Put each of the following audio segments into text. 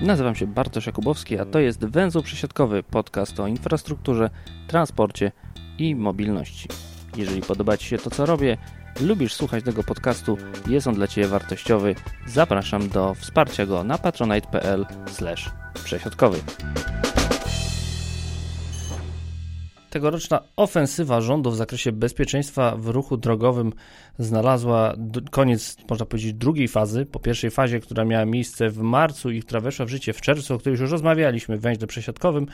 Nazywam się Bartosz Jakubowski, a to jest Węzeł Przesiadkowy, podcast o infrastrukturze, transporcie i mobilności. Jeżeli podoba Ci się to, co robię, lubisz słuchać tego podcastu, jest on dla Ciebie wartościowy, zapraszam do wsparcia go na patronite.pl przesiadkowy. Tegoroczna ofensywa rządu w zakresie bezpieczeństwa w ruchu drogowym znalazła koniec, można powiedzieć, drugiej fazy. Po pierwszej fazie, która miała miejsce w marcu i która weszła w życie w czerwcu, o której już rozmawialiśmy w węźle przesiadkowym,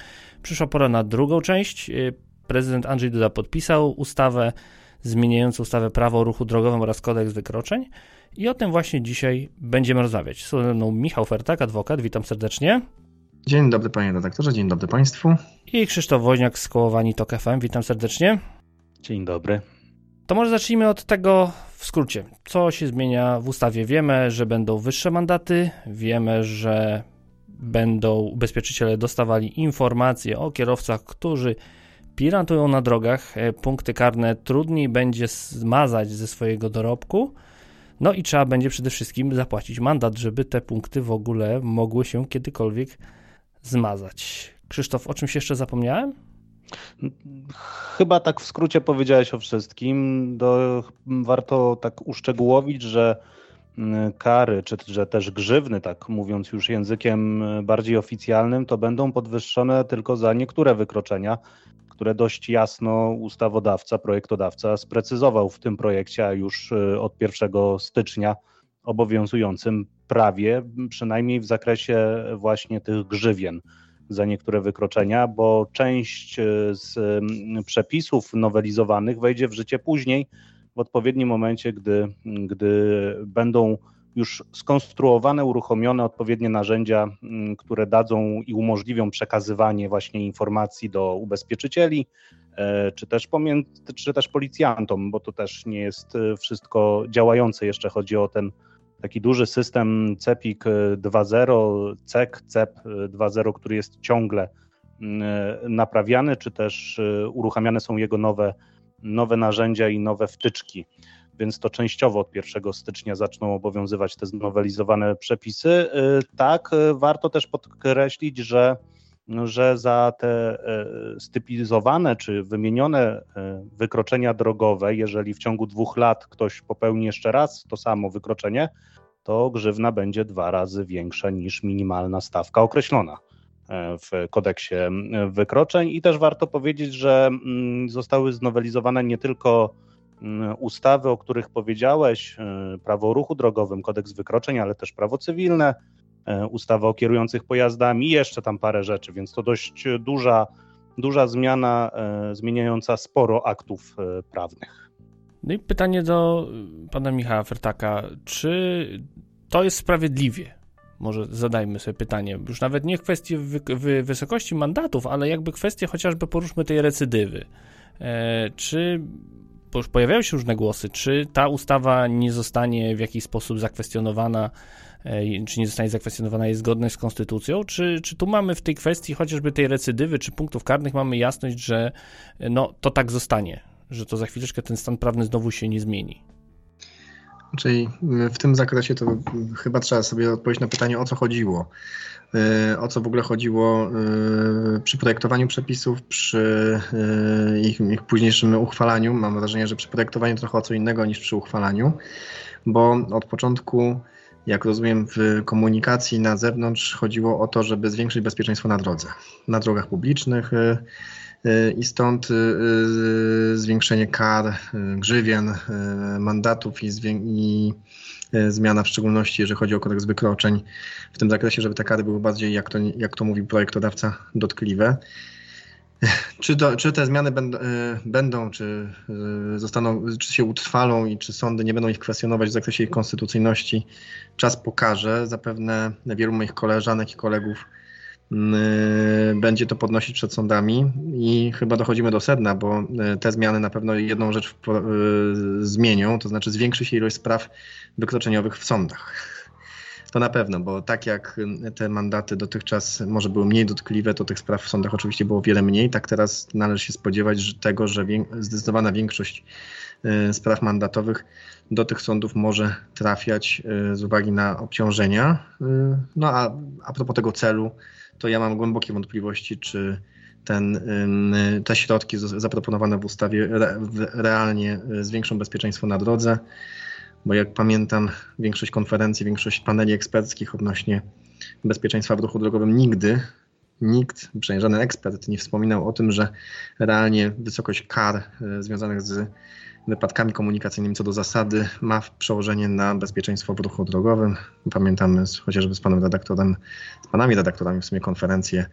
przyszła pora na drugą część. Y, prezydent Andrzej Duda podpisał ustawę zmieniającą ustawę prawo o ruchu drogowym oraz kodeks wykroczeń. I o tym właśnie dzisiaj będziemy rozmawiać. Są ze mną Michał Fertak, adwokat. Witam serdecznie. Dzień dobry panie redaktorze, dzień dobry państwu. I Krzysztof Woźniak z Kołowani TOK FM. Witam serdecznie. Dzień dobry. To może zacznijmy od tego w skrócie. Co się zmienia w ustawie? Wiemy, że będą wyższe mandaty, wiemy, że będą ubezpieczyciele dostawali informacje o kierowcach, którzy pirantują na drogach. E, punkty karne trudniej będzie zmazać ze swojego dorobku. No i trzeba będzie przede wszystkim zapłacić mandat, żeby te punkty w ogóle mogły się kiedykolwiek zmazać. Krzysztof, o czymś jeszcze zapomniałem? Chyba tak w skrócie powiedziałeś o wszystkim. Do, warto tak uszczegółowić, że mm, kary, czy że też grzywny, tak mówiąc już językiem bardziej oficjalnym, to będą podwyższone tylko za niektóre wykroczenia, które dość jasno ustawodawca, projektodawca sprecyzował w tym projekcie, a już y, od 1 stycznia obowiązującym prawie, przynajmniej w zakresie właśnie tych grzywien za niektóre wykroczenia, bo część e, z przepisów nowelizowanych wejdzie w życie później, w odpowiednim momencie, gdy, gdy będą już skonstruowane, uruchomione odpowiednie narzędzia, które dadzą i umożliwią przekazywanie właśnie informacji do ubezpieczycieli, e, czy też, pomiędzy, czy też policjantom, bo to też nie jest e, wszystko działające, jeszcze chodzi o ten taki duży system CEPIK 2.0, CEK, CEP 2.0, który jest ciągle mm, naprawiany, czy też uruchamiane są jego nowe, nowe narzędzia i nowe wtyczki. Więc to częściowo od 1 stycznia zaczną obowiązywać te znowelizowane przepisy. Tak, warto też podkreślić, że że za te stypizowane czy wymienione wykroczenia drogowe, jeżeli w ciągu dwóch lat ktoś popełni jeszcze raz to samo wykroczenie, to grzywna będzie dwa razy większa niż minimalna stawka określona e, w kodeksie wykroczeń. I też warto powiedzieć, że mm, zostały znowelizowane nie tylko ustawy, o których powiedziałeś, e, prawo o ruchu drogowym, kodeks wykroczeń, ale też prawo cywilne, e, ustawa o kierujących pojazdami i jeszcze tam parę rzeczy, więc to dość duża, duża zmiana, zmieniająca sporo aktów prawnych. No i pytanie do pana Michała Fertaka. Czy to jest sprawiedliwie? Może zadajmy sobie pytanie. Już nawet nie wy, wysokości mandatów, ale jakby kwestie chociażby poruszmy tej recydywy. E, czy już pojawiają się różne głosy, czy ta ustawa nie zostanie w jakiś sposób zakwestionowana, e, czy nie zostanie zakwestionowana jest zgodność z konstytucją, czy, czy tu mamy w tej kwestii chociażby tej recydywy, czy punktów karnych mamy jasność, że no, to tak zostanie, że to za chwileczkę ten stan prawny znowu się nie zmieni. Czyli w tym zakresie to chyba trzeba sobie odpowiedzieć na pytanie, o co chodziło. E, o co w ogóle chodziło e, przy projektowaniu przepisów, przy e, ich, ich późniejszym uchwalaniu. Mam wrażenie, że przy projektowaniu trochę o co innego niż przy uchwalaniu, bo od początku, jak rozumiem, w komunikacji na zewnątrz chodziło o to, żeby zwiększyć bezpieczeństwo na drodze, na drogach publicznych i stąd y, zwiększenie kar, y, grzywien, mandatów i, i zmiana w szczególności, jeżeli chodzi o kodeks wykroczeń w tym zakresie, żeby te kary były bardziej, jak to, jak to mówi projektodawca, dotkliwe. Czy, to, czy te zmiany będą, będą, czy zostaną, czy się utrwalą i czy sądy nie będą ich kwestionować w zakresie ich konstytucyjności, czas pokaże. Zapewne wielu moich koleżanek i kolegów będzie to podnosić przed sądami i chyba dochodzimy do sedna, bo y, te zmiany na pewno jedną rzecz y, zmienią, to znaczy zwiększy się ilość spraw wykroczeniowych w sądach. To na pewno, bo tak jak te mandaty dotychczas może były mniej dotkliwe, to tych spraw w sądach oczywiście było wiele mniej. Tak teraz należy się spodziewać że tego, że zdecydowana większość y, spraw mandatowych do tych sądów może trafiać y, z uwagi na obciążenia. Y, no a a propos tego celu, to ja mam głębokie wątpliwości, czy ten, te środki zaproponowane w ustawie realnie zwiększą bezpieczeństwo na drodze bo jak pamiętam większość konferencji, większość paneli eksperckich odnośnie bezpieczeństwa w ruchu drogowym nigdy nikt, przynajmniej żaden ekspert nie wspominał o tym, że realnie wysokość kar e, związanych z wypadkami komunikacyjnymi co do zasady ma przełożenie na bezpieczeństwo w ruchu drogowym. Pamiętamy chociażby z panem redaktorem, z panami redaktorami w sumie konferencje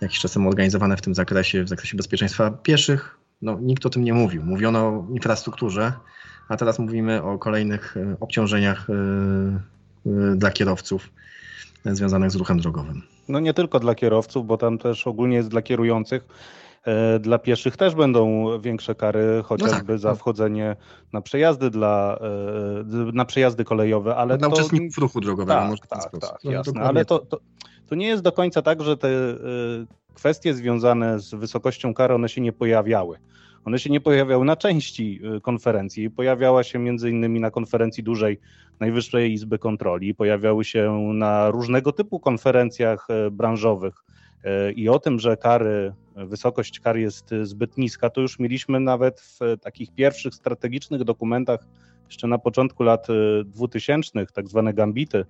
jakiś czas temu organizowane w tym zakresie, w zakresie bezpieczeństwa pieszych. No, nikt o tym nie mówił. Mówiono o infrastrukturze, a teraz mówimy o kolejnych e, obciążeniach e, e, dla kierowców związanych z ruchem drogowym. No nie tylko dla kierowców, bo tam też ogólnie jest dla kierujących. Dla pieszych też będą większe kary, chociażby no tak, za no. wchodzenie na przejazdy dla na przejazdy kolejowe, ale dla to... uczestników ruchu drogowego. Tak, może tak, tak, no, jasne. Ale to, to, to, nie jest do końca tak, że te kwestie związane z wysokością kary, one się nie pojawiały. One się nie pojawiały na części konferencji. Pojawiała się między innymi na konferencji dużej Najwyższej Izby Kontroli, pojawiały się na różnego typu konferencjach branżowych. Y, I o tym, że kary, wysokość kar jest zbyt niska, to już mieliśmy nawet w takich pierwszych strategicznych dokumentach jeszcze na początku lat 2000, tak zwane gambity.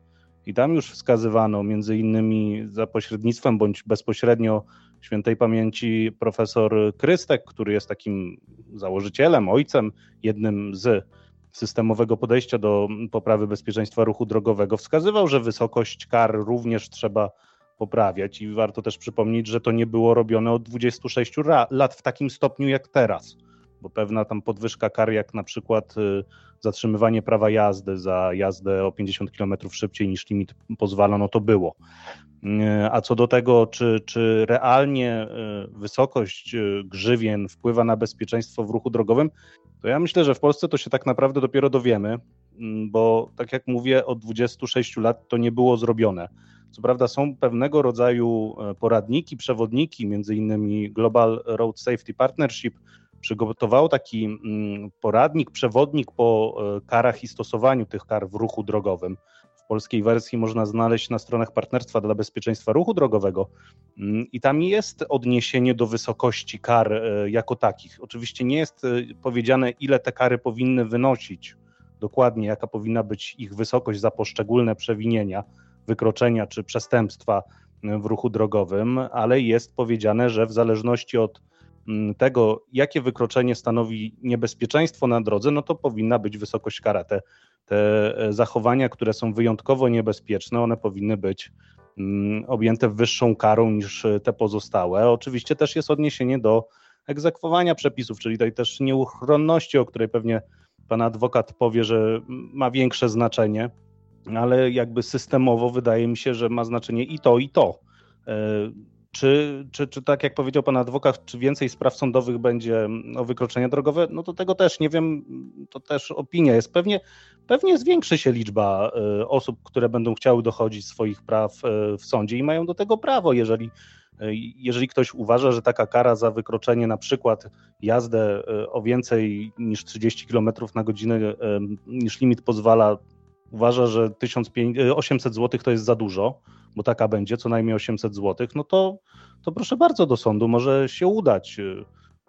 I tam już wskazywano między innymi za pośrednictwem bądź bezpośrednio świętej pamięci profesor Krystek, który jest takim założycielem, ojcem, jednym z systemowego podejścia do poprawy bezpieczeństwa ruchu drogowego, wskazywał, że wysokość kar również trzeba poprawiać i warto też przypomnieć, że to nie było robione od 26 lat w takim stopniu jak teraz, bo pewna tam podwyżka kar, jak na przykład y, zatrzymywanie prawa jazdy za jazdę o 50 km szybciej niż limit pozwala, no to było. E, a co do tego, czy, czy realnie e, wysokość grzywien wpływa na bezpieczeństwo w ruchu drogowym, to ja myślę, że w Polsce to się tak naprawdę dopiero dowiemy, bo tak jak mówię, od 26 lat to nie było zrobione. Co prawda są pewnego rodzaju poradniki, przewodniki, między innymi Global Road Safety Partnership przygotował taki poradnik, przewodnik po karach i stosowaniu tych kar w ruchu drogowym w polskiej wersji można znaleźć na stronach Partnerstwa dla Bezpieczeństwa Ruchu Drogowego mm, i tam jest odniesienie do wysokości kar e, jako takich. Oczywiście nie jest e, powiedziane, ile te kary powinny wynosić, dokładnie jaka powinna być ich wysokość za poszczególne przewinienia, wykroczenia czy przestępstwa e, w ruchu drogowym, ale jest powiedziane, że w zależności od mm, tego, jakie wykroczenie stanowi niebezpieczeństwo na drodze, no to powinna być wysokość kara. Te te e, zachowania, które są wyjątkowo niebezpieczne, one powinny być mm, objęte wyższą karą niż e, te pozostałe. Oczywiście też jest odniesienie do egzekwowania przepisów, czyli tej też nieuchronności, o której pewnie pan adwokat powie, że ma większe znaczenie, ale jakby systemowo wydaje mi się, że ma znaczenie i to, i to. E, czy, czy, czy tak jak powiedział pan adwokat, czy więcej spraw sądowych będzie mm, o wykroczenia drogowe? No to tego też nie wiem, to też opinia jest. Pewnie, pewnie zwiększy się liczba y, osób, które będą chciały dochodzić swoich praw y, w sądzie i mają do tego prawo, jeżeli, jeżeli ktoś uważa, że taka kara za wykroczenie, na przykład jazdę o więcej niż 30 km na godzinę, niż limit pozwala, uważa, że 1800 zł to jest za dużo, bo taka będzie, co najmniej 800 zł, no to, to proszę bardzo do sądu może się udać.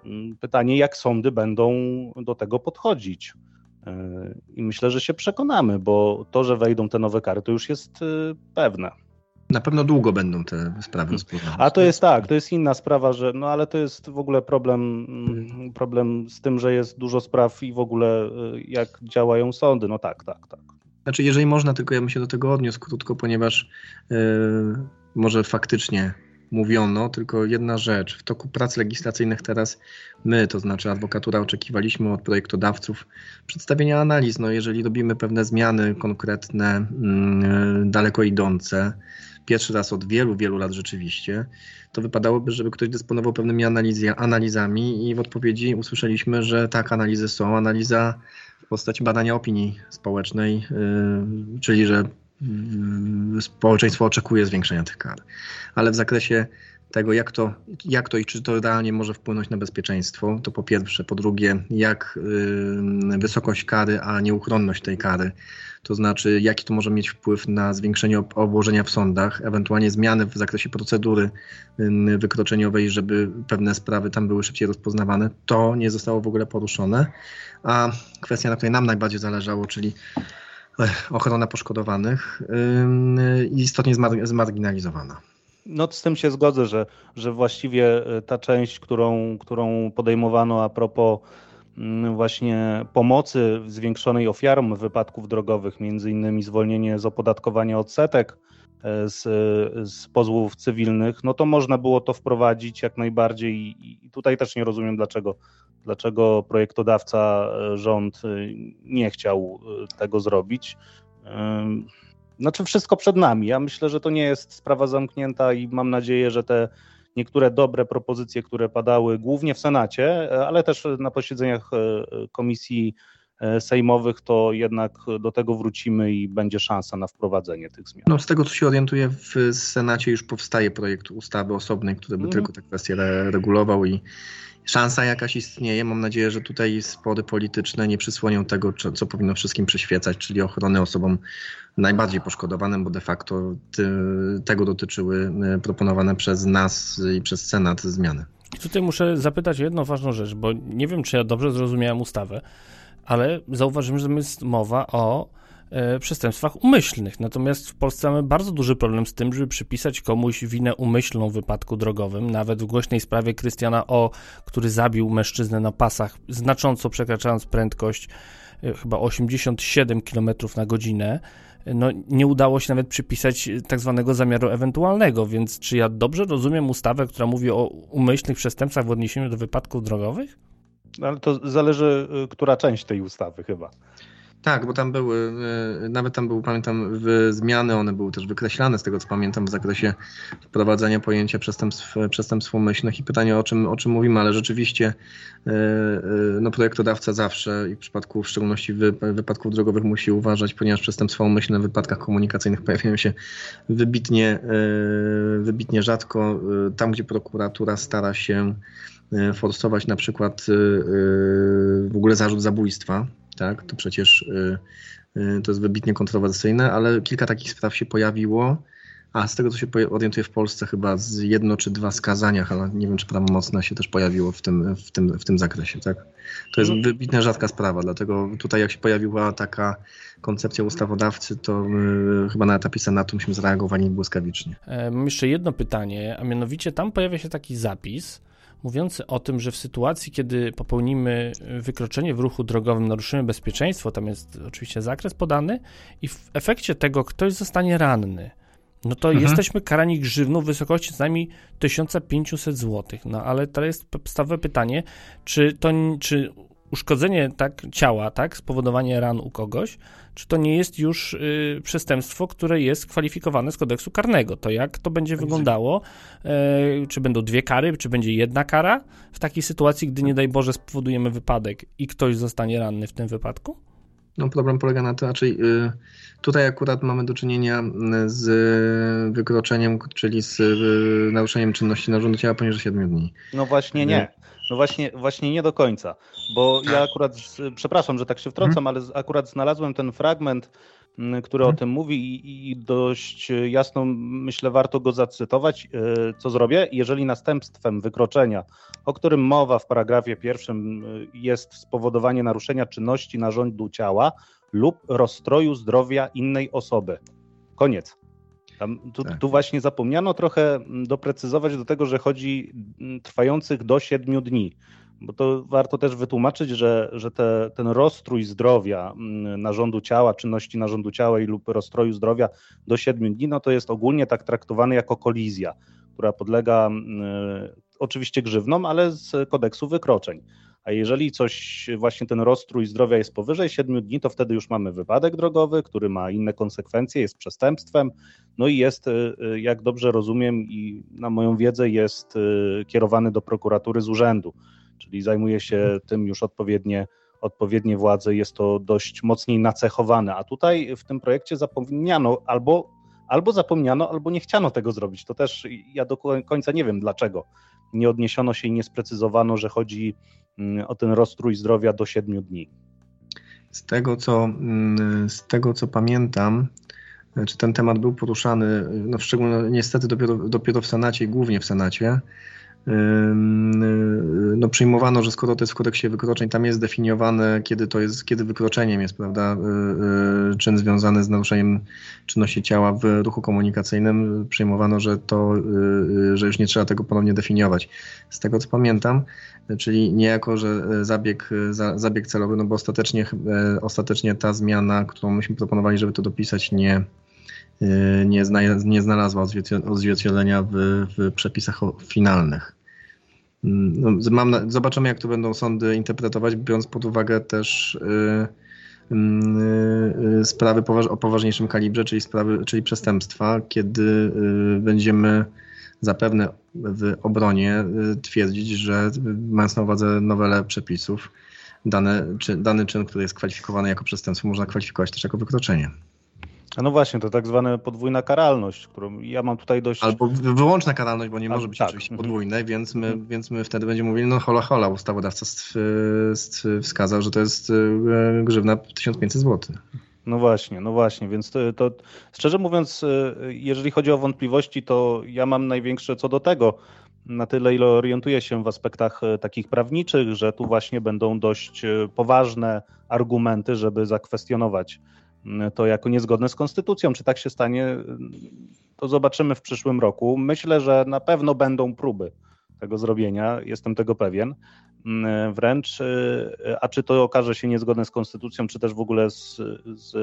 Mm, pytanie, jak sądy będą do tego podchodzić. E, I myślę, że się przekonamy, bo to, że wejdą te nowe kary, to już jest e, pewne. Na pewno długo będą te sprawy rozpoznawane. A to jest tak, to jest inna sprawa, że no ale to jest w ogóle problem, mm, problem z tym, że jest dużo spraw i w ogóle e, jak działają sądy. No tak, tak, tak. Znaczy, jeżeli można, tylko ja bym się do tego odniósł krótko, ponieważ yy, może faktycznie mówiono, tylko jedna rzecz. W toku prac legislacyjnych teraz my, to znaczy adwokatura, oczekiwaliśmy od projektodawców przedstawienia analiz. No, jeżeli robimy pewne zmiany konkretne, yy, daleko idące, pierwszy raz od wielu, wielu lat rzeczywiście, to wypadałoby, żeby ktoś dysponował pewnymi analizami i w odpowiedzi usłyszeliśmy, że tak, analizy są. Analiza w postaci badania opinii społecznej, yy, czyli że społeczeństwo oczekuje zwiększenia tych kar. Ale w zakresie tego, jak to, jak to i czy to realnie może wpłynąć na bezpieczeństwo, to po pierwsze. Po drugie, jak y, wysokość kary, a nieuchronność tej kary, to znaczy jaki to może mieć wpływ na zwiększenie obłożenia w sądach, ewentualnie zmiany w zakresie procedury y, wykroczeniowej, żeby pewne sprawy tam były szybciej rozpoznawane, to nie zostało w ogóle poruszone. A kwestia, na której nam najbardziej zależało, czyli e, ochrona poszkodowanych, istotnie zmarginalizowana. No z tym się zgodzę, że, że właściwie e, ta część, którą, którą podejmowano a propos mm, właśnie pomocy zwiększonej ofiarom wypadków drogowych, między innymi zwolnienie z opodatkowania odsetek e, z, z pozwów cywilnych, no to można było to wprowadzić jak najbardziej i, i tutaj też nie rozumiem dlaczego, dlaczego projektodawca, e, rząd nie chciał tego zrobić. Znaczy wszystko przed nami. Ja myślę, że to nie jest sprawa zamknięta i mam nadzieję, że te niektóre dobre propozycje, które padały głównie w Senacie, ale też na posiedzeniach e, komisji e, sejmowych, to jednak do tego wrócimy i będzie szansa na wprowadzenie tych zmian. No, z tego, co się orientuję, w Senacie już powstaje projekt ustawy osobnej, który by mm. tylko te kwestie regulował i szansa jakaś istnieje. Mam nadzieję, że tutaj spory polityczne nie przysłonią tego, co powinno wszystkim przyświecać, czyli ochrony osobom najbardziej poszkodowanym, bo de facto tego dotyczyły y, proponowane przez nas i przez Senat zmiany. Tutaj muszę zapytać o jedną ważną rzecz, bo nie wiem, czy ja dobrze zrozumiałem ustawę, ale zauważyłem, że jest mowa o przestępstwach umyślnych. Natomiast w Polsce mamy bardzo duży problem z tym, żeby przypisać komuś winę umyślną w wypadku drogowym. Nawet w głośnej sprawie Krystiana O., który zabił mężczyznę na pasach, znacząco przekraczając prędkość e, chyba 87 km na godzinę no, nie udało się nawet przypisać tak zwanego zamiaru ewentualnego, więc czy ja dobrze rozumiem ustawę, która mówi o umyślnych przestępstwach w odniesieniu do wypadków drogowych? Ale to zależy, która część tej ustawy chyba. Tak, bo tam były, e, nawet tam były, pamiętam, zmiany, one były też wykreślane z tego, co pamiętam, w zakresie wprowadzenia pojęcia przestępstw, przestępstw umyślnych i pytanie, o czym, o czym mówimy, ale rzeczywiście e, e, no, projektodawca zawsze i w przypadku w szczególności wypadków drogowych musi uważać, ponieważ przestępstwa umyślne w wypadkach komunikacyjnych pojawiają się wybitnie, wybitnie rzadko. Tam, gdzie prokuratura stara się forsować na przykład w ogóle zarzut zabójstwa, tak? To przecież y, y, to jest wybitnie kontrowersyjne, ale kilka takich spraw się pojawiło. A z tego, co się orientuję w Polsce, chyba z jedno czy dwa skazania, ale nie wiem, czy prawomocne się też pojawiło w tym, w tym, w tym zakresie. Tak? To jest no. wybitnie rzadka sprawa, dlatego tutaj, jak się pojawiła taka koncepcja ustawodawcy, to chyba na etapie Senatu myśmy zareagowali błyskawicznie. E, mam jeszcze jedno pytanie, a mianowicie tam pojawia się taki zapis, mówiący o tym, że w sytuacji, kiedy popełnimy wykroczenie w ruchu drogowym, naruszymy bezpieczeństwo, tam jest oczywiście zakres podany, i w efekcie tego ktoś zostanie ranny, no to mhm. jesteśmy karani grzywną w wysokości co najmniej 1500 zł. No ale to jest podstawowe pytanie, czy to, czy uszkodzenie tak ciała, tak, spowodowanie ran u kogoś, czy to nie jest już y, przestępstwo, które jest kwalifikowane z kodeksu karnego? To jak to będzie wyglądało? E, czy będą dwie kary, czy będzie jedna kara w takiej sytuacji, gdy nie daj Boże spowodujemy wypadek i ktoś zostanie ranny w tym wypadku? No problem polega na tym, raczej y, tutaj akurat mamy do czynienia z wykroczeniem, czyli z y, naruszeniem czynności narządu ciała poniżej 7 dni. No właśnie nie. No właśnie, właśnie nie do końca, bo ja akurat, przepraszam, że tak się wtrącam, ale akurat znalazłem ten fragment, który hmm. o mhm. tym mówi i, i dość jasno myślę warto go zacytować. E, co zrobię? Jeżeli następstwem wykroczenia, o którym mowa w paragrafie pierwszym e, jest spowodowanie naruszenia czynności narządu ciała lub rozstroju zdrowia innej osoby. Koniec. Tam, tu, tak. tu, właśnie zapomniano trochę doprecyzować do tego, że chodzi mm, trwających do 7 dni, bo to warto też wytłumaczyć, że, że te, ten rozstrój zdrowia mm, narządu ciała, czynności narządu ciała i lub rozstroju zdrowia do 7 dni, no to jest ogólnie tak traktowany jako kolizja, która podlega oczywiście grzywnom, ale z kodeksu wykroczeń. A jeżeli coś, właśnie ten rozstrój zdrowia jest powyżej 7 dni, to wtedy już mamy wypadek drogowy, który ma inne konsekwencje, jest przestępstwem, no i jest, y, y, jak dobrze rozumiem i na moją wiedzę, jest y, kierowany do prokuratury z urzędu, czyli zajmuje się tym już odpowiednie, odpowiednie władze jest to dość mocniej nacechowane. A tutaj w tym projekcie zapomniano albo, albo zapomniano, albo nie chciano tego zrobić. To też ja do końca nie wiem dlaczego. Nie odniesiono się i nie sprecyzowano, że chodzi mm, o ten rozstrój zdrowia do siedmiu dni. Z tego, co, mm, z tego, co pamiętam, czy ten temat był poruszany, no szczególnie niestety dopiero, dopiero w Senacie i głównie w Senacie, no przyjmowano, że skoro to jest w kodeksie wykroczeń, tam jest definiowane, kiedy to jest, kiedy wykroczeniem jest, prawda, y, y, czyn związany z naruszeniem czynności ciała w ruchu komunikacyjnym, przyjmowano, że to, y, że już nie trzeba tego ponownie definiować. Z tego co pamiętam, czyli niejako, że zabieg, zabieg celowy, no bo ostatecznie, ostatecznie ta zmiana, którą myśmy proponowali, żeby to dopisać, nie, nie, nie znalazła odzwierciedlenia w, w przepisach finalnych. No, mam, zobaczymy, jak to będą sądy interpretować, biorąc pod uwagę też y, y, y, sprawy o poważniejszym kalibrze, czyli, sprawy, czyli przestępstwa, kiedy będziemy zapewne w obronie twierdzić, że mając na uwadze nowele przepisów, czy, dany czyn, który jest kwalifikowany jako przestępstwo, można kwalifikować też jako wykroczenie. A no właśnie, to tak zwana podwójna karalność, którą ja mam tutaj dość... Albo wyłączna karalność, bo nie może być tak. oczywiście mhm. podwójne, więc my, mhm. więc my wtedy będziemy mówili, no hola hola, ustawodawca wskazał, że to jest e, grzywna 1500 zł. No właśnie, no właśnie, więc to, to, szczerze mówiąc, e, jeżeli chodzi o wątpliwości, to ja mam największe co do tego, na tyle ile orientuję się w aspektach e, takich prawniczych, że tu właśnie będą dość poważne argumenty, żeby zakwestionować to jako niezgodne z konstytucją. Czy tak się stanie, to zobaczymy w przyszłym roku. Myślę, że na pewno będą próby tego zrobienia, jestem tego pewien. Wręcz, a czy to okaże się niezgodne z konstytucją, czy też w ogóle z, z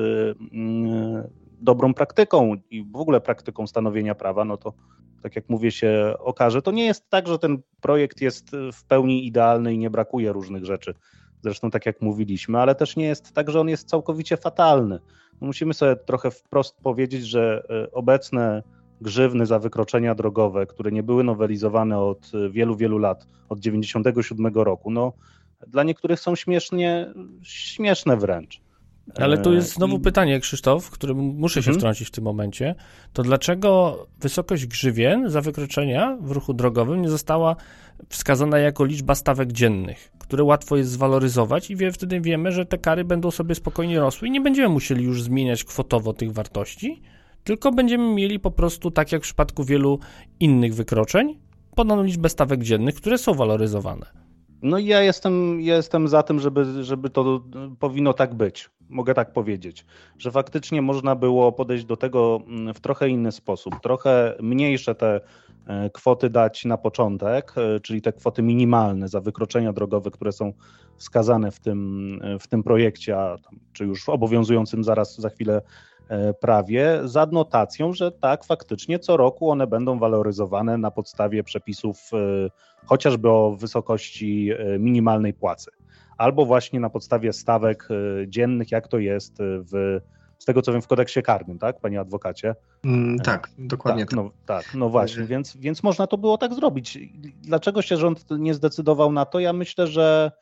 mm, dobrą praktyką i w ogóle praktyką stanowienia prawa, no to tak jak mówię, się okaże. To nie jest tak, że ten projekt jest w pełni idealny i nie brakuje różnych rzeczy zresztą tak jak mówiliśmy, ale też nie jest tak, że on jest całkowicie fatalny. Musimy sobie trochę wprost powiedzieć, że e, obecne grzywny za wykroczenia drogowe, które nie były nowelizowane od e, wielu, wielu lat, od 97 roku, no dla niektórych są śmiesznie, śmieszne wręcz. Ale tu jest znowu I... pytanie, Krzysztof, którym muszę się mhm. wtrącić w tym momencie. To dlaczego wysokość grzywien za wykroczenia w ruchu drogowym nie została wskazana jako liczba stawek dziennych, które łatwo jest zwaloryzować i wie, wtedy wiemy, że te kary będą sobie spokojnie rosły i nie będziemy musieli już zmieniać kwotowo tych wartości, tylko będziemy mieli po prostu, tak jak w przypadku wielu innych wykroczeń, podaną liczbę stawek dziennych, które są waloryzowane. No i ja jestem, ja jestem za tym, żeby, żeby to powinno tak być mogę tak powiedzieć, że faktycznie można było podejść do tego mm, w trochę inny sposób, trochę mniejsze te e, kwoty dać na początek, e, czyli te kwoty minimalne za wykroczenia drogowe, które są wskazane w tym, e, w tym projekcie, a, czy już w obowiązującym zaraz za chwilę prawie, z adnotacją, że tak, faktycznie co roku one będą waloryzowane na podstawie przepisów chociażby o wysokości minimalnej płacy albo właśnie na podstawie stawek e, dziennych, jak to jest e, w, z tego co wiem, w kodeksie karnym, tak, panie adwokacie? Mm, tak, dokładnie tak. No, tak, no właśnie, więc, więc można to było tak zrobić. Dlaczego się rząd nie zdecydował na to? Ja myślę, że,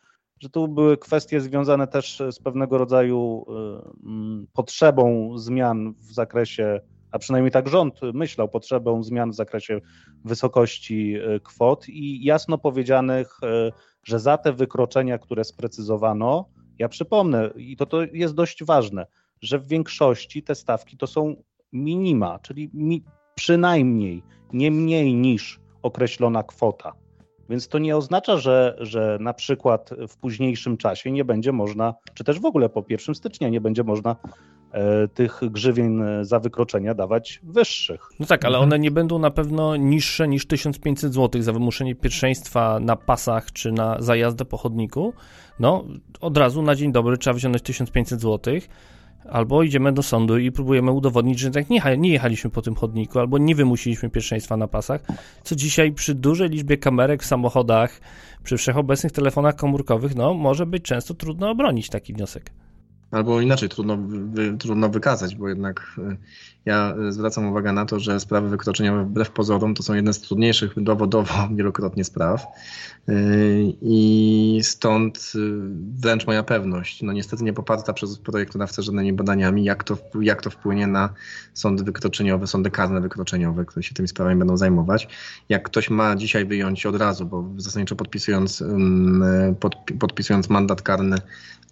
że tu były kwestie związane też z pewnego rodzaju y, potrzebą zmian w zakresie a przynajmniej tak rząd myślał, potrzebą zmian w zakresie wysokości kwot i jasno powiedzianych że za te wykroczenia, które sprecyzowano, ja przypomnę, i to, to jest dość ważne, że w większości te stawki to są minima, czyli mi, przynajmniej nie mniej niż określona kwota. Więc to nie oznacza, że, że na przykład w późniejszym czasie nie będzie można, czy też w ogóle po 1 stycznia nie będzie można E, tych grzywien za wykroczenia dawać wyższych. No tak, ale one nie będą na pewno niższe niż 1500 zł za wymuszenie pierwszeństwa na pasach czy na zajazdę po chodniku. No, od razu na dzień dobry trzeba wziąć 1500 zł. Albo idziemy do sądu i próbujemy udowodnić, że tak nie, nie jechaliśmy po tym chodniku, albo nie wymusiliśmy pierwszeństwa na pasach, co dzisiaj przy dużej liczbie kamerek w samochodach, przy wszechobecnych telefonach komórkowych, no może być często trudno obronić taki wniosek. Albo inaczej, trudno, wy, trudno wykazać, bo jednak y, ja zwracam uwagę na to, że sprawy wykroczeniowe wbrew pozorom to są jedne z trudniejszych dowodowo wielokrotnie spraw y, i stąd wręcz moja pewność, no niestety nie poparta przez projektodawcę żadnymi badaniami, jak to, jak to wpłynie na sądy wykroczeniowe, sądy karne wykroczeniowe, które się tymi sprawami będą zajmować. Jak ktoś ma dzisiaj wyjąć od razu, bo zasadniczo podpisując, pod, podpisując mandat karny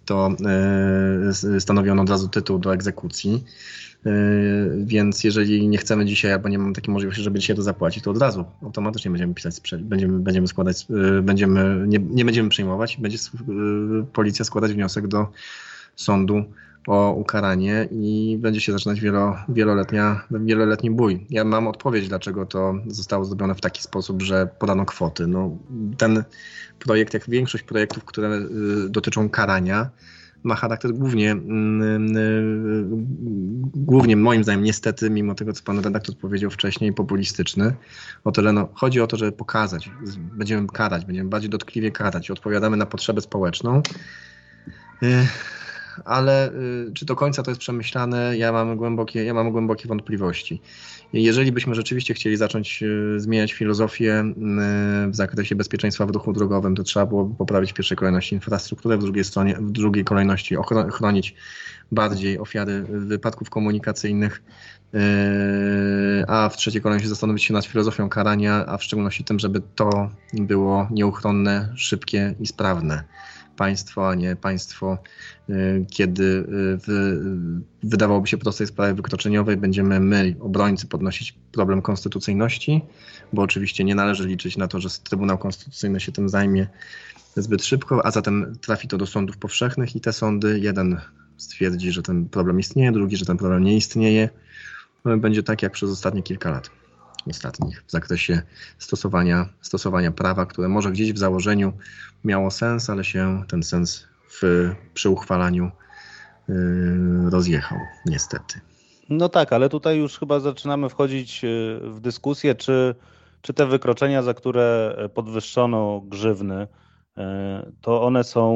to e, stanowiono od razu tytuł do egzekucji. E, więc jeżeli nie chcemy dzisiaj, albo nie mamy takiej możliwości, żeby dzisiaj to zapłacić, to od razu automatycznie będziemy pisać, będziemy, będziemy składać, e, będziemy, nie, nie będziemy przyjmować, będzie policja składać wniosek do sądu o ukaranie i będzie się zaczynać wielo, wieloletnia, wieloletni bój. Ja mam odpowiedź, dlaczego to zostało zrobione w taki sposób, że podano kwoty. No, ten projekt, jak większość projektów, które y, dotyczą karania, ma charakter głównie, mm, y, głównie moim zdaniem niestety, mimo tego co pan redaktor powiedział wcześniej, populistyczny. O tyle no, chodzi o to, żeby pokazać, będziemy karać, będziemy bardziej dotkliwie karać, odpowiadamy na potrzebę społeczną. Ale y, czy do końca to jest przemyślane, ja mam głębokie, ja mam głębokie wątpliwości. Jeżeli byśmy rzeczywiście chcieli zacząć y, zmieniać filozofię y, w zakresie bezpieczeństwa w ruchu drogowym, to trzeba byłoby poprawić w pierwszej kolejności infrastrukturę, w drugiej, stronie, w drugiej kolejności chronić bardziej ofiary wypadków komunikacyjnych, a w trzeciej kolejności zastanowić się nad filozofią karania, a w szczególności tym, żeby to było nieuchronne, szybkie i sprawne państwo, a nie państwo, y, kiedy y, w, wydawałoby się prostej sprawie wykroczeniowej będziemy my, obrońcy, podnosić problem konstytucyjności, bo oczywiście nie należy liczyć na to, że Trybunał Konstytucyjny się tym zajmie zbyt szybko, a zatem trafi to do sądów powszechnych i te sądy, jeden stwierdzi, że ten problem istnieje, drugi, że ten problem nie istnieje. Będzie tak jak przez ostatnie kilka lat ostatnich w zakresie stosowania, stosowania prawa, które może gdzieś w założeniu miało sens, ale się ten sens w, przy uchwalaniu yy, rozjechał, niestety. No tak, ale tutaj już chyba zaczynamy wchodzić yy, w dyskusję, czy, czy te wykroczenia, za które podwyższono grzywny, yy, to one są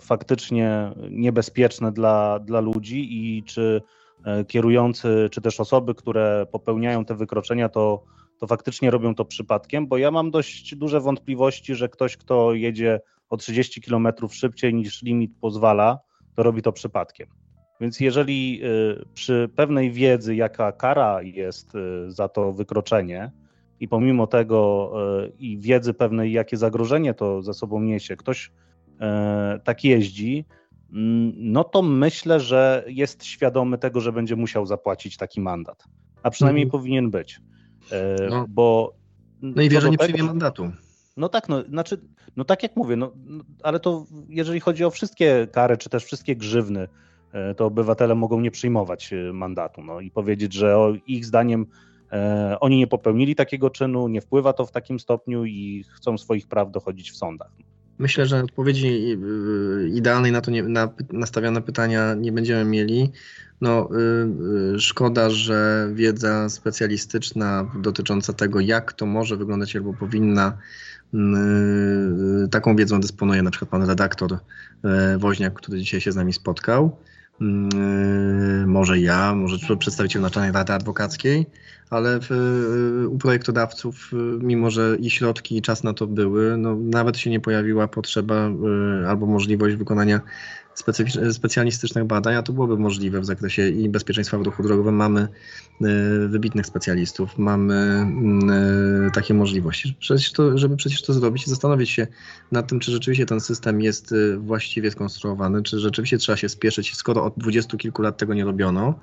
faktycznie niebezpieczne dla, dla ludzi i czy E, kierujący, czy też osoby, które popełniają te wykroczenia, to, to faktycznie robią to przypadkiem, bo ja mam dość duże wątpliwości, że ktoś, kto jedzie o 30 km szybciej niż limit pozwala, to robi to przypadkiem. Więc jeżeli e, przy pewnej wiedzy, jaka kara jest e, za to wykroczenie, i pomimo tego i wiedzy pewnej, jakie zagrożenie to za sobą niesie, ktoś tak jeździ, no to myślę, że jest świadomy tego, że będzie musiał zapłacić taki mandat. A przynajmniej mhm. powinien być. E, no. Bo. No i wie, że nie tego, przyjmie mandatu. No tak, no, znaczy, no tak jak mówię, no, no, ale to jeżeli chodzi o wszystkie kary, czy też wszystkie grzywny, e, to obywatele mogą nie przyjmować e, mandatu no, i powiedzieć, że o, ich zdaniem e, oni nie popełnili takiego czynu, nie wpływa to w takim stopniu i chcą swoich praw dochodzić w sądach. Myślę, że odpowiedzi y, idealnej na to nie, na nastawione pytania nie będziemy mieli. No, y, y, szkoda, że wiedza specjalistyczna dotycząca tego, jak to może wyglądać albo powinna, taką wiedzą dysponuje na przykład pan redaktor Woźniak, który dzisiaj się z nami spotkał. Może ja, może przedstawiciel Naczelnej Rady Adwokackiej ale w, y, u projektodawców, y, mimo że i środki, i czas na to były, no, nawet się nie pojawiła potrzeba y, albo możliwość wykonania specjalistycznych badań, a to byłoby możliwe w zakresie i bezpieczeństwa w ruchu drogowym. Mamy wybitnych specjalistów, mamy takie możliwości, przecież to, żeby przecież to zrobić zastanowić się nad tym, czy rzeczywiście ten system jest właściwie skonstruowany, czy rzeczywiście trzeba się spieszyć, skoro od dwudziestu kilku lat tego nie robiono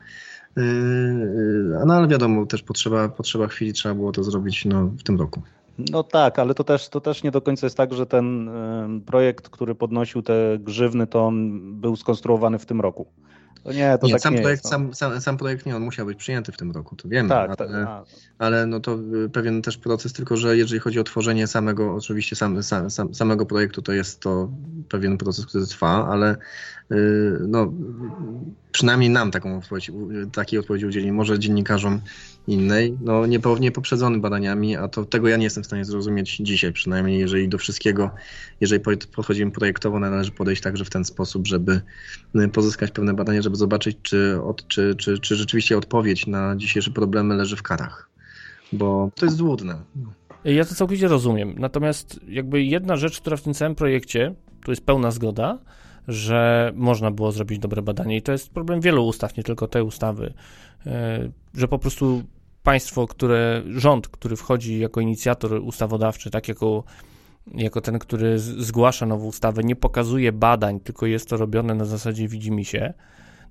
no ale wiadomo, też potrzeba, potrzeba chwili, trzeba było to zrobić no, w tym roku. No tak, ale to też, to też nie do końca jest tak, że ten projekt, który podnosił te grzywny, to on był skonstruowany w tym roku. To nie, to nie, tak sam, nie projekt, jest, no. sam, sam, sam, projekt nie, on musiał być przyjęty w tym roku, to wiemy, tak, ale, tak, ale no to y, pewien też proces, tylko że jeżeli chodzi o tworzenie samego, oczywiście sam, sam, samego projektu, to jest to pewien proces, który trwa, ale no, przynajmniej nam taką odpowiedź, takiej odpowiedzi udzieli, może dziennikarzom innej, no nie poprzedzony badaniami, a to tego ja nie jestem w stanie zrozumieć dzisiaj, przynajmniej jeżeli do wszystkiego, jeżeli podchodzimy projektowo, należy podejść także w ten sposób, żeby pozyskać pewne badania, żeby zobaczyć, czy, od, czy, czy, czy rzeczywiście odpowiedź na dzisiejsze problemy leży w karach, bo to jest złudne. Ja to całkowicie rozumiem. Natomiast jakby jedna rzecz, która w tym całym projekcie, tu jest pełna zgoda, że można było zrobić dobre badanie. I to jest problem wielu ustaw, nie tylko tej ustawy, e, że po prostu państwo, które, rząd, który wchodzi jako inicjator ustawodawczy, tak jako, jako ten, który zgłasza nową ustawę, nie pokazuje badań, tylko jest to robione na zasadzie widzimy się,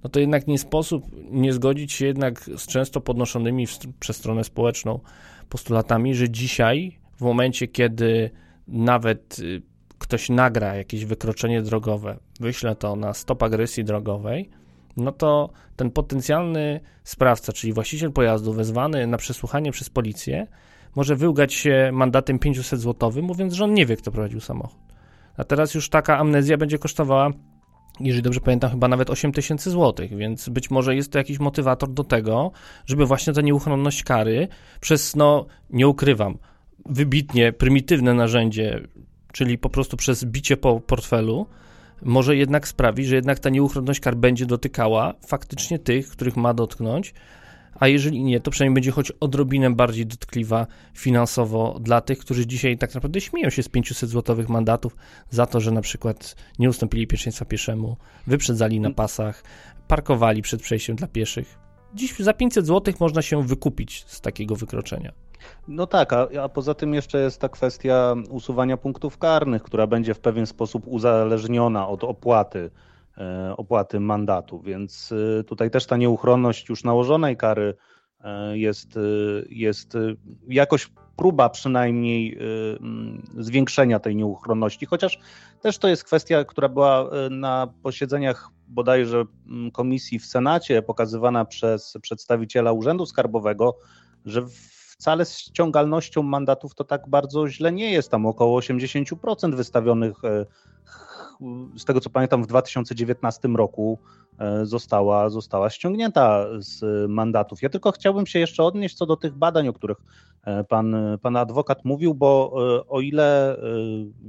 no to jednak nie sposób nie zgodzić się jednak z często podnoszonymi w, przez stronę społeczną postulatami, że dzisiaj, w momencie, kiedy nawet y, ktoś nagra jakieś wykroczenie drogowe, wyśle to na stop agresji drogowej, no to ten potencjalny sprawca, czyli właściciel pojazdu wezwany na przesłuchanie przez policję, może wyłgać się mandatem 500 zł, mówiąc, że on nie wie, kto prowadził samochód. A teraz już taka amnezja będzie kosztowała, jeżeli dobrze pamiętam, chyba nawet 8 tysięcy złotych, więc być może jest to jakiś motywator do tego, żeby właśnie ta nieuchronność kary przez, no, nie ukrywam, wybitnie prymitywne narzędzie, czyli po prostu przez bicie po portfelu, może jednak sprawić, że jednak ta nieuchronność kar będzie dotykała faktycznie tych, których ma dotknąć, a jeżeli nie, to przynajmniej będzie choć odrobinę bardziej dotkliwa finansowo dla tych, którzy dzisiaj tak naprawdę śmieją się z 500 złotowych mandatów za to, że na przykład nie ustąpili pierwszeństwa pieszemu, wyprzedzali na pasach, parkowali przed przejściem dla pieszych. Dziś za 500 zł można się wykupić z takiego wykroczenia. No tak, a, a, poza tym jeszcze jest ta kwestia usuwania punktów karnych, która będzie w pewien sposób uzależniona od opłaty, e, opłaty mandatu, więc e, tutaj też ta nieuchronność już nałożonej kary e, jest, jest jakoś próba przynajmniej zwiększenia tej nieuchronności, chociaż też to jest kwestia, która była na posiedzeniach bodajże komisji w Senacie pokazywana przez przedstawiciela Urzędu Skarbowego, że w wcale z ściągalnością mandatów to tak bardzo źle nie jest. Tam około 80% wystawionych, e, z tego co pamiętam, w 2019 roku e, została, została ściągnięta z mandatów. Ja tylko chciałbym się jeszcze odnieść co do tych badań, o których e, pan, pan adwokat mówił, bo o ile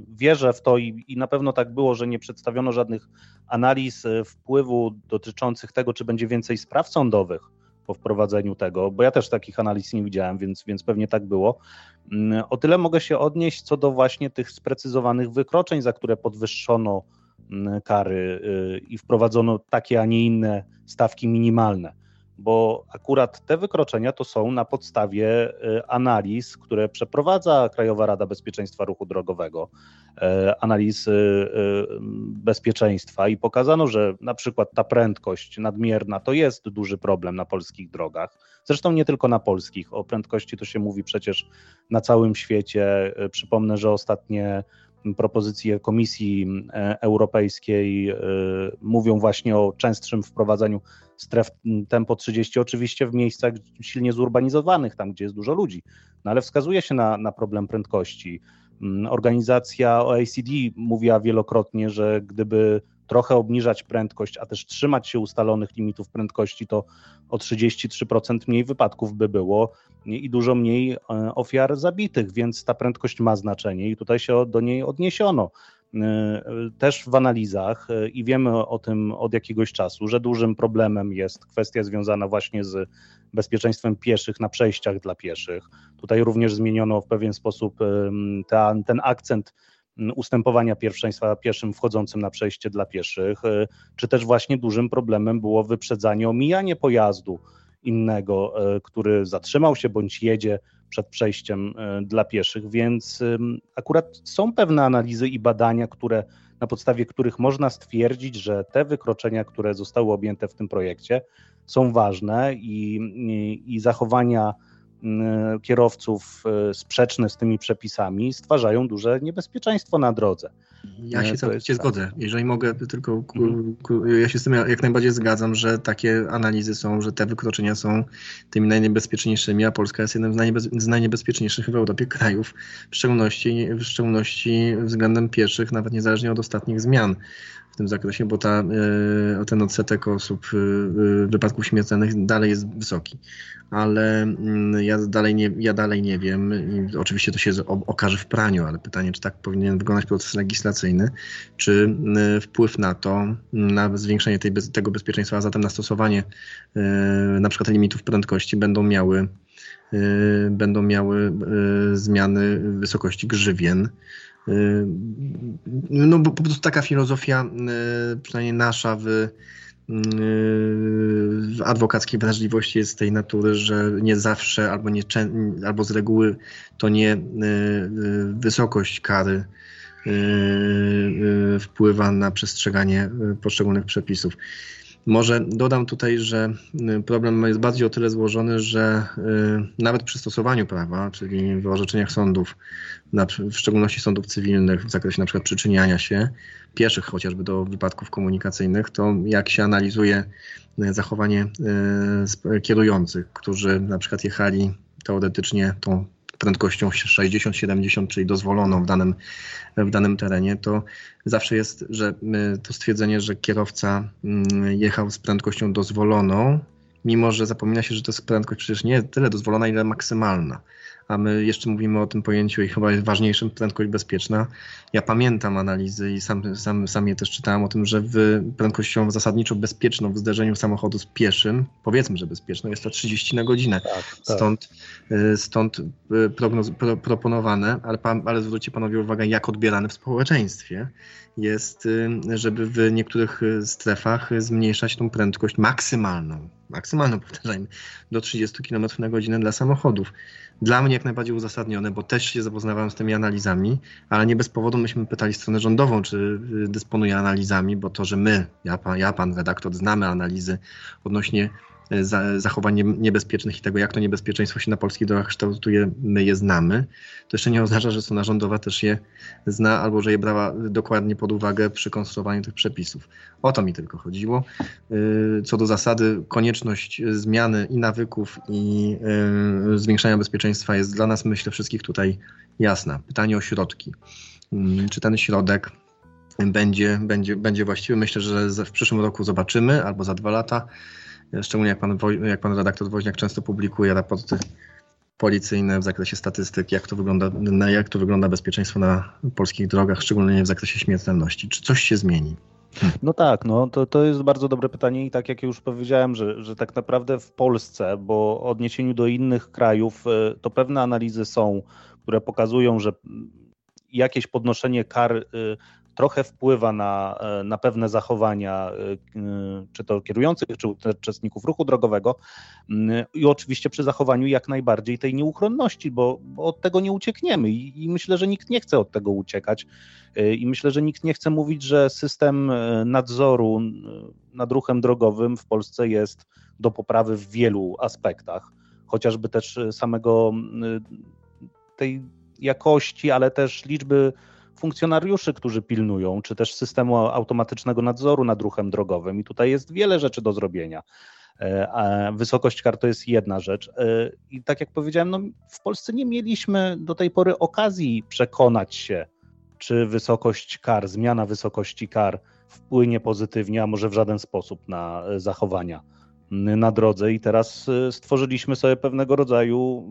wierzę w to i, i na pewno tak było, że nie przedstawiono żadnych analiz wpływu dotyczących tego, czy będzie więcej spraw sądowych, po wprowadzeniu tego, bo ja też takich analiz nie widziałem, więc, więc pewnie tak było. Mm, o tyle mogę się odnieść co do właśnie tych sprecyzowanych wykroczeń, za które podwyższono mm, kary y, i wprowadzono takie, a nie inne stawki minimalne bo akurat te wykroczenia to są na podstawie y, analiz, które przeprowadza Krajowa Rada Bezpieczeństwa Ruchu Drogowego, y, analiz y, bezpieczeństwa i pokazano, że na przykład ta prędkość nadmierna to jest duży problem na polskich drogach. Zresztą nie tylko na polskich, o prędkości to się mówi przecież na całym świecie. Przypomnę, że ostatnie propozycje Komisji Europejskiej mówią właśnie o częstszym wprowadzaniu stref tempo 30 oczywiście w miejscach silnie zurbanizowanych, tam gdzie jest dużo ludzi, no ale wskazuje się na, na problem prędkości. Mm, organizacja OECD mówiła wielokrotnie, że gdyby trochę obniżać prędkość, a też trzymać się ustalonych limitów prędkości, to o 33% mniej wypadków by było i dużo mniej e, ofiar zabitych, więc ta prędkość ma znaczenie i tutaj się do niej odniesiono. E, też w analizach e, i wiemy o tym od jakiegoś czasu, że dużym problemem jest kwestia związana właśnie z bezpieczeństwem pieszych na przejściach dla pieszych. Tutaj również zmieniono w pewien sposób ten, ten akcent ustępowania pierwszeństwa pieszym wchodzącym na przejście dla pieszych, e, czy też właśnie dużym problemem było wyprzedzanie, omijanie pojazdu innego, który zatrzymał się bądź jedzie przed przejściem e, dla pieszych, więc akurat są pewne analizy i badania, które na podstawie których można stwierdzić, że te wykroczenia, które zostały objęte w tym projekcie, są ważne i, i, i zachowania kierowców e, sprzeczne z tymi przepisami stwarzają duże niebezpieczeństwo na drodze. Ja się całkowicie zgodzę. Jeżeli mogę tylko, mhm. ja się z tym jak najbardziej zgadzam, że takie analizy są, że te wykroczenia są tymi najniebezpieczniejszymi, a Polska jest jednym z, najniebez, z najniebezpieczniejszych w Europie krajów, w szczególności, w szczególności względem pieszych, nawet niezależnie od ostatnich zmian w tym zakresie, bo ta, e, ten odsetek osób e, wypadków śmiertelnych dalej jest wysoki. Ale mm, ja dalej nie, ja dalej nie wiem, I oczywiście to się okaże w praniu, ale pytanie, czy tak powinien wyglądać proces legislacyjny, czy e, wpływ na to, na zwiększenie tej, tego bezpieczeństwa, a zatem na stosowanie na przykład limitów prędkości będą miały będą miały zmiany wysokości grzywien, no bo po prostu taka filozofia, y, przynajmniej nasza w, y, w adwokackiej wrażliwości jest tej natury, że nie zawsze albo, nie, albo z reguły to nie wysokość kary wpływa na przestrzeganie poszczególnych przepisów. Może dodam tutaj, że problem jest bardziej o tyle złożony, że nawet przy stosowaniu prawa, czyli w orzeczeniach sądów, w szczególności sądów cywilnych w zakresie przykład przyczyniania się pieszych chociażby do wypadków komunikacyjnych, to jak się analizuje e, zachowanie kierujących, którzy na przykład jechali teoretycznie tą prędkością 60-70, czyli dozwoloną w danym, w danym terenie, to zawsze jest, że e, to stwierdzenie, że kierowca mm, jechał z prędkością dozwoloną, mimo że zapomina się, że to jest prędkość przecież nie tyle dozwolona, ile maksymalna a my jeszcze mówimy o tym pojęciu i chyba jest ważniejszym prędkość bezpieczna. Ja pamiętam analizy i sam, sam, sam je też czytałem o tym, że w prędkością zasadniczo bezpieczną w zderzeniu samochodu z pieszym, powiedzmy, że bezpieczną, jest to 30 na godzinę. Tak, tak. Stąd, y, stąd y, prognoz, pro, proponowane, ale, ale zwróćcie panowie uwagę, jak odbierane w społeczeństwie jest, y, żeby w niektórych strefach zmniejszać tą prędkość maksymalną, maksymalną powtarzajmy, do 30 km na godzinę dla samochodów dla mnie jak najbardziej uzasadnione, bo też się zapoznawałem z tymi analizami, ale nie bez powodu myśmy pytali stronę rządową, czy y, dysponuje analizami, bo to, że my, ja pan, ja, pan redaktor, znamy analizy odnośnie zachowań niebezpiecznych i tego, jak to niebezpieczeństwo się na polskich drogach kształtuje, my je znamy, to jeszcze nie oznacza, że strona rządowa też je zna albo że je brała dokładnie pod uwagę przy konstruowaniu tych przepisów. O to mi tylko chodziło. Y, co do zasady, konieczność zmiany i nawyków, i y, zwiększania bezpieczeństwa jest dla nas, myślę, wszystkich tutaj jasna. Pytanie o środki. Mm, czy ten środek będzie, będzie, będzie właściwy? Myślę, że w przyszłym roku zobaczymy, albo za dwa lata. Szczególnie jak pan, jak pan redaktor Woźniak często publikuje raporty policyjne w zakresie statystyk, jak to wygląda, jak to wygląda bezpieczeństwo na polskich drogach, szczególnie w zakresie śmiertelności. Czy coś się zmieni? No tak, no to, to jest bardzo dobre pytanie i tak jak już powiedziałem, że, że tak naprawdę w Polsce, bo w odniesieniu do innych krajów, e, to pewne analizy są, które pokazują, że jakieś podnoszenie kar e, trochę wpływa na, e, na pewne zachowania, e, czy to kierujących, czy uczestników ruchu drogowego. Mm, i oczywiście przy zachowaniu jak najbardziej tej nieuchronności, bo, bo od tego nie uciekniemy I, i myślę, że nikt nie chce od tego uciekać. E, i myślę, że nikt nie chce mówić, że system nadzoru nad ruchem drogowym w Polsce jest do poprawy w wielu aspektach, chociażby też samego tej jakości, ale też liczby funkcjonariuszy, którzy pilnują, czy też systemu automatycznego nadzoru nad ruchem drogowym. I tutaj jest wiele rzeczy do zrobienia. E, wysokość kar to jest jedna rzecz. E, I tak jak powiedziałem, no w Polsce nie mieliśmy do tej pory okazji przekonać się, czy wysokość kar, zmiana wysokości kar wpłynie pozytywnie, a może w żaden sposób na zachowania na drodze. I teraz e, stworzyliśmy sobie pewnego rodzaju,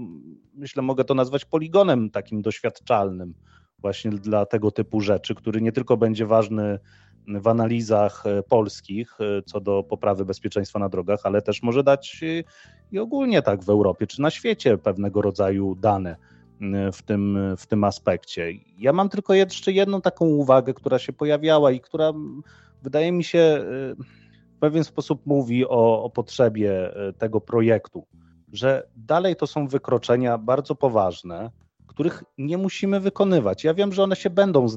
myślę, mogę to nazwać poligonem takim doświadczalnym właśnie dla tego typu rzeczy, który nie tylko będzie ważny w analizach e, polskich e, co do poprawy bezpieczeństwa na drogach, ale też może dać e, i ogólnie tak w Europie czy na świecie pewnego rodzaju dane w tym, w tym aspekcie. Ja mam tylko jeszcze jedną taką uwagę, która się pojawiała i która wydaje mi się w pewien sposób mówi o, o potrzebie tego projektu, że dalej to są wykroczenia bardzo poważne, których nie musimy wykonywać. Ja wiem, że one się będą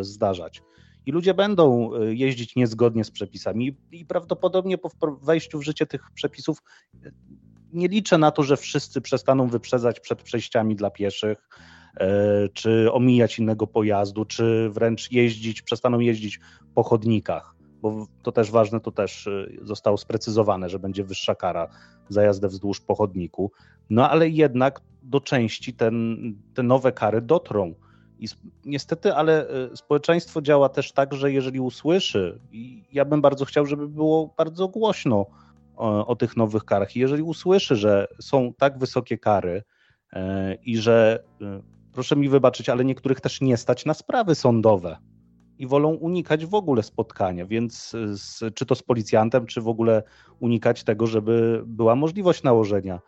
zdarzać i ludzie będą e, jeździć niezgodnie z przepisami i prawdopodobnie po wejściu w życie tych przepisów e, nie liczę na to, że wszyscy przestaną wyprzedzać przed przejściami dla pieszych, czy omijać innego pojazdu, czy wręcz jeździć, przestaną jeździć po chodnikach, bo to też ważne, to też zostało sprecyzowane, że będzie wyższa kara za jazdę wzdłuż pochodniku. No ale jednak do części ten, te nowe kary dotrą. I niestety, ale e, społeczeństwo działa też tak, że jeżeli usłyszy, i ja bym bardzo chciał, żeby było bardzo głośno o, o tych nowych karach, i jeżeli usłyszy, że są tak wysokie kary e, i że, proszę mi wybaczyć, ale niektórych też nie stać na sprawy sądowe i wolą unikać w ogóle spotkania, więc z, czy to z policjantem, czy w ogóle unikać tego, żeby była możliwość nałożenia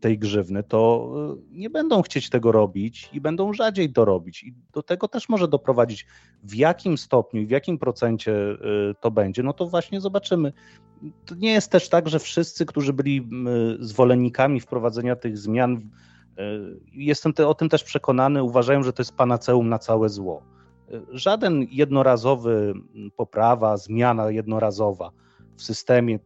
tej grzywny, to y, nie będą chcieć tego robić i będą rzadziej to robić. I do tego też może doprowadzić. W jakim stopniu i w jakim procencie y, to będzie, no to właśnie zobaczymy. To nie jest też tak, że wszyscy, którzy byli y, zwolennikami wprowadzenia tych zmian, jestem te, o tym też przekonany, uważają, że to jest panaceum na całe zło. Żaden jednorazowy poprawa, zmiana jednorazowa w systemie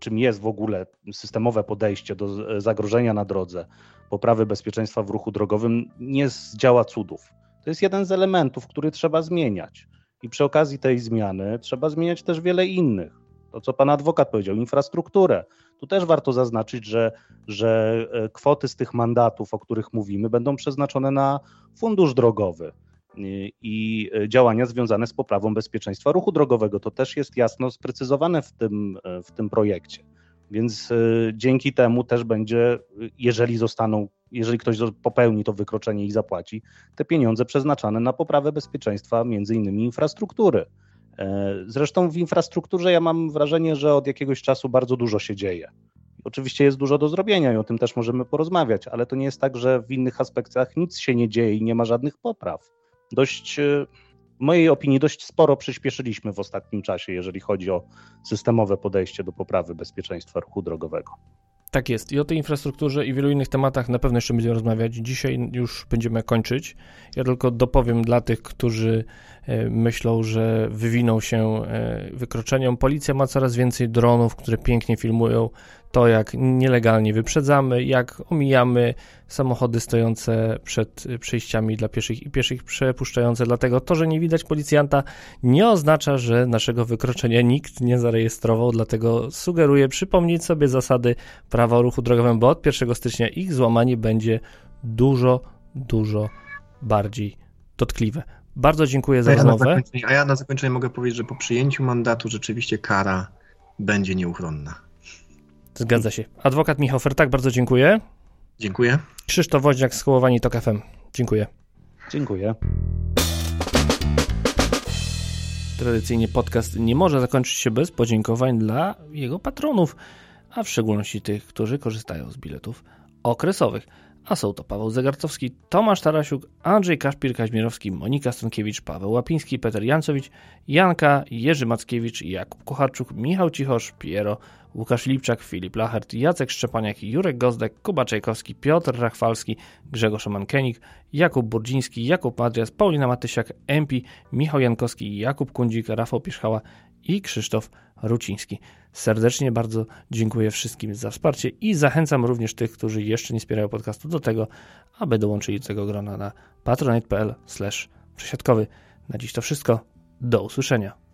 czym jest w ogóle systemowe podejście do zagrożenia na drodze, poprawy bezpieczeństwa w ruchu drogowym, nie zdziała cudów. To jest jeden z elementów, który trzeba zmieniać. I przy okazji tej zmiany trzeba zmieniać też wiele innych. To, co pan adwokat powiedział, infrastrukturę. Tu też warto zaznaczyć, że, że e, kwoty z tych mandatów, o których mówimy, będą przeznaczone na fundusz drogowy i e, działania związane z poprawą bezpieczeństwa ruchu drogowego. To też jest jasno sprecyzowane w tym, e, w tym projekcie. Więc e, dzięki temu też będzie, jeżeli zostaną, jeżeli ktoś popełni to wykroczenie i zapłaci, te pieniądze przeznaczane na poprawę bezpieczeństwa, między innymi infrastruktury. Zresztą w infrastrukturze ja mam wrażenie, że od jakiegoś czasu bardzo dużo się dzieje. Oczywiście jest dużo do zrobienia i o tym też możemy porozmawiać, ale to nie jest tak, że w innych aspektach nic się nie dzieje i nie ma żadnych popraw dość, e, w mojej opinii, dość sporo przyspieszyliśmy w ostatnim czasie, jeżeli chodzi o systemowe podejście do poprawy bezpieczeństwa ruchu drogowego. Tak jest. I o tej infrastrukturze i wielu innych tematach na pewno jeszcze będziemy rozmawiać. Dzisiaj już będziemy kończyć. Ja tylko dopowiem dla tych, którzy e, myślą, że wywiną się e, wykroczeniem. Policja ma coraz więcej dronów, które pięknie filmują to, jak nielegalnie wyprzedzamy, jak omijamy samochody stojące przed przejściami dla pieszych i pieszych przepuszczające. Dlatego to, że nie widać policjanta, nie oznacza, że naszego wykroczenia nikt nie zarejestrował. Dlatego sugeruję przypomnieć sobie zasady prawa o ruchu drogowym, bo od 1 stycznia ich złamanie będzie dużo, dużo bardziej dotkliwe. Bardzo dziękuję za a ja rozmowę. A ja na zakończenie mogę powiedzieć, że po przyjęciu mandatu rzeczywiście kara będzie nieuchronna. Zgadza się. Adwokat Michał Fertak, bardzo dziękuję. Dziękuję. Krzysztof Woźniak, Skołowani TOK FM. Dziękuję. Dziękuję. Tradycyjnie podcast nie może zakończyć się bez podziękowań dla jego patronów, a w szczególności tych, którzy korzystają z biletów okresowych. A są to Paweł Zegarcowski, Tomasz Tarasiuk, Andrzej Kaszpir-Kaźmierowski, Monika Stankiewicz, Paweł Łapiński, Peter Jancowicz, Janka, Jerzy Mackiewicz, Jakub Kucharczuk, Michał Cichosz, Piero Łukasz Lipczak, Filip Lachert, Jacek Szczepaniak, Jurek Gozdek, Kuba Czajkowski, Piotr Rachwalski, Grzegorz Mankenik, Jakub Burdziński, Jakub Madrias, Paulina Matysiak, Empi, Michał Jankowski, Jakub Kundzik, Rafał Pierzchała i Krzysztof Ruciński. Serdecznie bardzo dziękuję wszystkim za wsparcie i zachęcam również tych, którzy jeszcze nie wspierają podcastu do tego, aby dołączyli do tego grona na patronite.pl przesiadkowy. Na dziś to wszystko. Do usłyszenia.